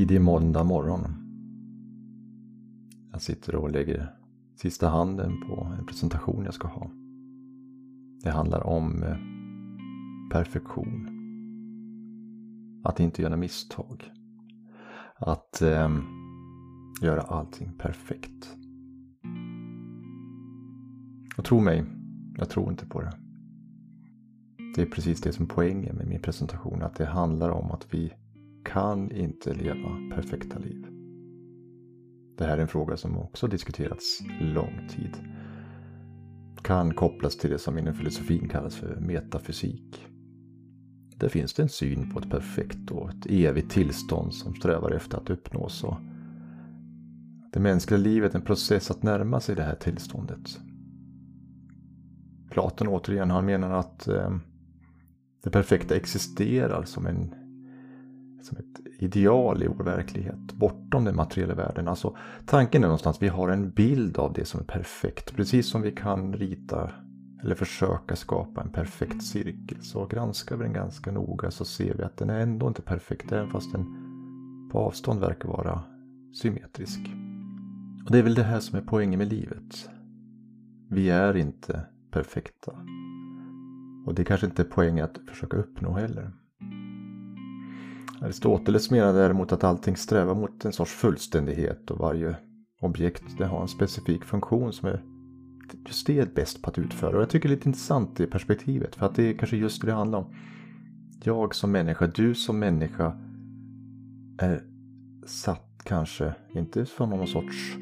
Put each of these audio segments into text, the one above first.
tidig måndag morgon. Jag sitter och lägger sista handen på en presentation jag ska ha. Det handlar om eh, perfektion. Att inte göra misstag. Att eh, göra allting perfekt. Och tro mig, jag tror inte på det. Det är precis det som är poängen med min presentation. Att det handlar om att vi kan inte leva perfekta liv. Det här är en fråga som också diskuterats lång tid. Kan kopplas till det som inom filosofin kallas för metafysik. Där finns det en syn på ett perfekt och ett evigt tillstånd som strävar efter att uppnås. Och det mänskliga livet är en process att närma sig det här tillståndet. Platon återigen, han menar att eh, det perfekta existerar som, en, som ett ideal i vår verklighet, bortom den materiella världen. Alltså, tanken är någonstans att vi har en bild av det som är perfekt. Precis som vi kan rita eller försöka skapa en perfekt cirkel. Så granskar vi den ganska noga så ser vi att den är ändå inte perfekt, även fast den på avstånd verkar vara symmetrisk. Och det är väl det här som är poängen med livet. Vi är inte perfekta. Och det kanske inte är poängen att försöka uppnå heller. Aristoteles menar däremot att allting strävar mot en sorts fullständighet och varje objekt det har en specifik funktion som är just det är bäst på att utföra. Och jag tycker det är lite intressant i perspektivet för att det är kanske just det det handlar om. Jag som människa, du som människa är satt kanske, inte från någon sorts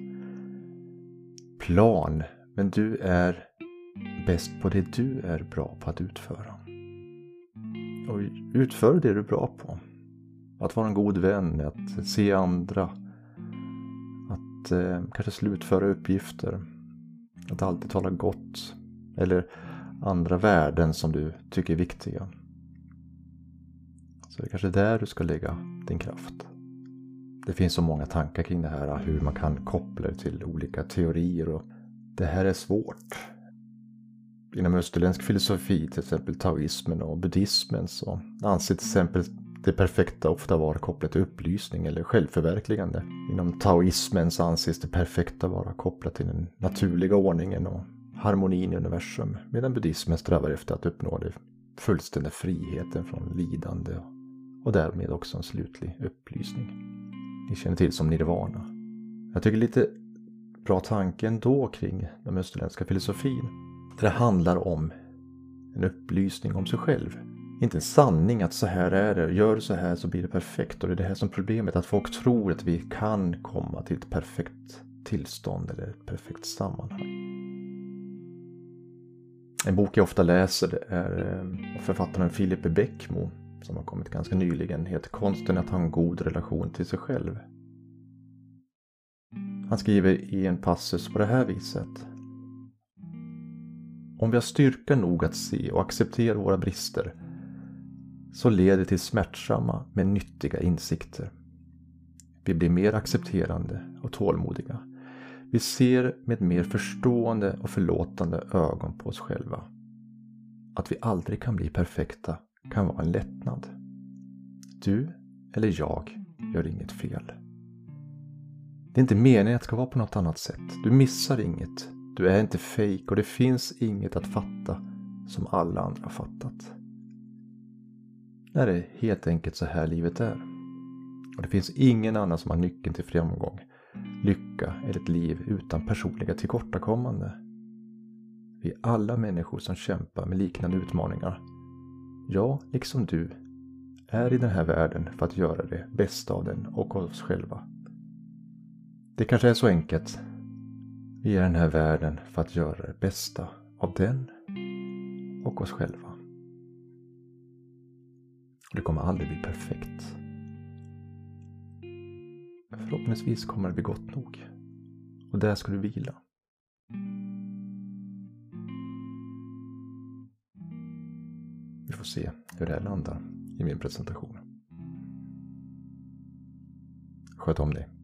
plan, men du är bäst på det du är bra på att utföra. Och utför det du är bra på. Att vara en god vän, att se andra. Att eh, kanske slutföra uppgifter. Att alltid tala gott. Eller andra värden som du tycker är viktiga. Så det är kanske där du ska lägga din kraft. Det finns så många tankar kring det här, hur man kan koppla det till olika teorier. och Det här är svårt inom österländsk filosofi, till exempel taoismen och buddhismen, så anses till exempel det perfekta ofta var kopplat till upplysning eller självförverkligande. Inom taoismen så anses det perfekta vara kopplat till den naturliga ordningen och harmonin i universum, medan buddhismen strävar efter att uppnå den fullständiga friheten från lidande och därmed också en slutlig upplysning. Ni känner till som nirvana. Jag tycker lite bra tanke ändå kring den österländska filosofin. Det handlar om en upplysning om sig själv. Inte en sanning att så här är det, gör du så här så blir det perfekt. Och det är det här som är problemet, att folk tror att vi kan komma till ett perfekt tillstånd eller ett perfekt sammanhang. En bok jag ofta läser är eh, författaren Philip Bäckmo som har kommit ganska nyligen, heter Konsten att ha en god relation till sig själv. Han skriver i en passus på det här viset. Om vi har styrka nog att se och acceptera våra brister så leder till smärtsamma men nyttiga insikter. Vi blir mer accepterande och tålmodiga. Vi ser med mer förstående och förlåtande ögon på oss själva. Att vi aldrig kan bli perfekta kan vara en lättnad. Du eller jag gör inget fel. Det är inte meningen att det ska vara på något annat sätt. Du missar inget. Du är inte fejk och det finns inget att fatta som alla andra har fattat. Det är helt enkelt så här livet är. Och det finns ingen annan som har nyckeln till framgång, lycka eller ett liv utan personliga tillkortakommande. Vi är alla människor som kämpar med liknande utmaningar. Jag, liksom du, är i den här världen för att göra det bästa av den och oss själva. Det kanske är så enkelt vi är i den här världen för att göra det bästa av den och oss själva. Det kommer aldrig bli perfekt. Förhoppningsvis kommer det bli gott nog. Och där ska du vila. Vi får se hur det här landar i min presentation. Sköt om dig.